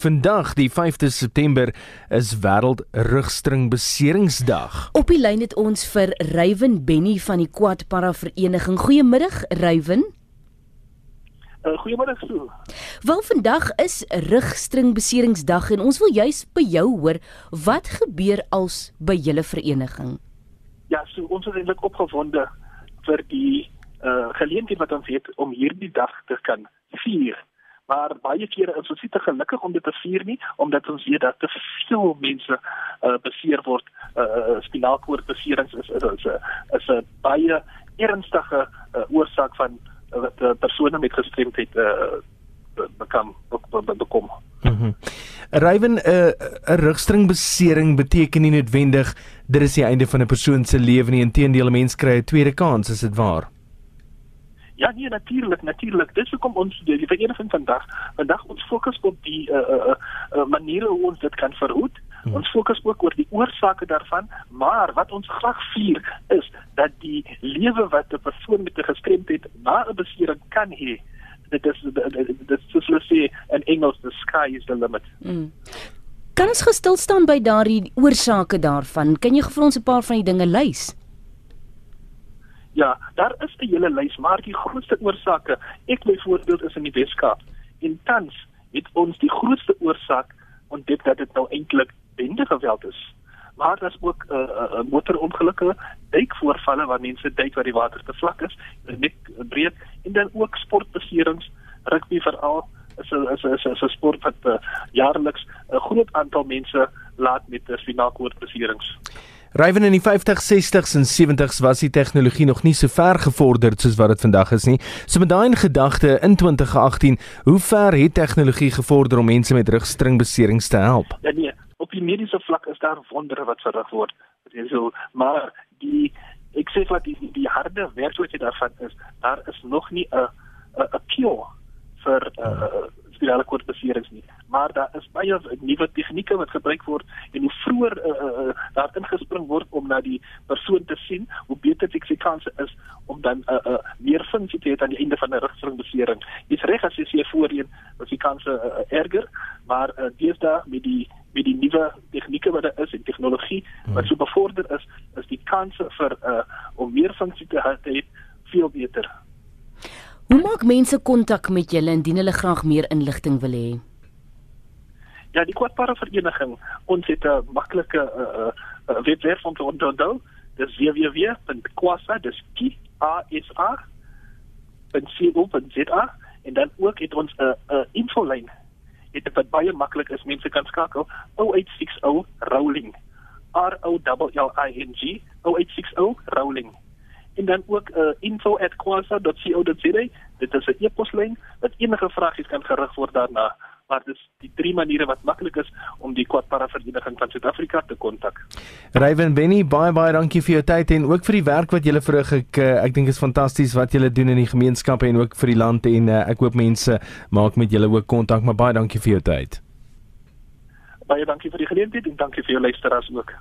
Vandag, die 5de September, is wêreld rugstringbeseringsdag. Op die lyn het ons vir Rywen Benny van die Quad Para Vereniging. Goeiemiddag, Rywen. Uh, Goeiemôre Sue. Wel vandag is rugstringbeseringsdag en ons wil juis by jou hoor wat gebeur als by julle vereniging. Ja, so ons is eintlik opgewonde vir die uh geleentheid wat ons het om hierdie dag te kan vier maar baie kere is ons nie te gelukkig om dit te vier nie omdat ons weet dat te veel mense uh, beseer word uh, spinaalkoordbeserings is is is 'n is 'n baie ernstige uh, oorsaak van wat uh, persone met gestremdheid uh, bekam bekom. Mhm. Mm Rywen 'n uh, 'n rugstringbesering beteken nie noodwendig dit is die einde van 'n persoon se lewe nie. Inteendeel, 'n mens kry 'n tweede kans, is dit waar? Ja, nee, natuurlik, natuurlik. Dis hoekom ons die vereniging vandag, vandag ons fokus op die uh uh, uh maniere hoe ons dit kan verhoed. Hmm. Ons fokus ook oor die oorsake daarvan, maar wat ons graag vier is dat die lewe wat 'n persoon met 'n gestremdheid na 'n besering kan hê, dit is dit is soos hulle sê in Engels the sky is the limit. Hmm. Kan ons gestil staan by daardie oorsake daarvan? Kan jy vir ons 'n paar van die dinge lys? Ja, daar is 'n hele lys, maar die grootste oorsake, ek byvoorbeeld is in die Weskaap. En tans het ons die grootste oorsaak ontdek dat dit nou eintlik bendegeweld is. Maar daar's ook 'n uh, uh, uh, motorongelukke, duikvoorvalle waar mense duik waar die water te vlak is, net breed en dan ook sportbeserings, rugby veral is 'n is 'n is 'n sport wat uh, jaarliks 'n groot aantal mense laat met spinaalkoordbeserings. Rywen in die 50s, 60s en 70s was die tegnologie nog nie so ver gevorderd soos wat dit vandag is nie. So met daai in gedagte in 2018, hoe ver het tegnologie gevorder om mense met rugstringbeserings te help? Ja nee, op die mediese vlak is daar wondere wat verrig word. Dit is so, maar die ek sê wat die die harde werk wat jy daarvan is, daar is nog nie 'n 'n 'n cure vir 'n uh, spirale koordbeserings nie. Maar daar is baie nuwe tegnieke wat gebruik word en hoe vroeër uh, uh, daar ingespring word om na die persoon te sien, hoe beter die kanse is om dan 'n uh, uh, meer funksie te hê aan die einde van 'n rugstringbesering. Dis reg as jy sê voorheen was die kanse uh, erger, maar uh, deesdae met die met die nuwe tegnieke wat daar is en tegnologie wat so bevorder is, is die kanse vir uh, om meer funksie te hê veel beter. Hoe maak mense kontak met julle indien hulle graag meer inligting wil hê? Ja, die Quadpara vereniging, ons het 'n maklike uh, uh, webwerf om te onthou. Dis www.quasa, dis Q A S A .co.za en dan ook het ons 'n uh, 'n uh, infolyn. Dit wat baie maklik is, mense kan skakel 0860 rolling. R O L L I N G 0860 rolling en dan ook uh, info@quasa.co.za. Dit is 'n e-poslyn wat enige vragies kan gerig word daarna. Maar dis die drie maniere wat maklik is om die Quadpara Vereniging van Suid-Afrika te kontak. Rywen Benny, baie baie dankie vir jou tyd en ook vir die werk wat julle verrig. Ek uh, ek dink is fantasties wat julle doen in die gemeenskappe en ook vir die land en uh, ek hoop mense maak met julle ook kontak, maar baie dankie vir jou tyd. Baie dankie vir die geleentheid en dankie vir jou luisteraars ook.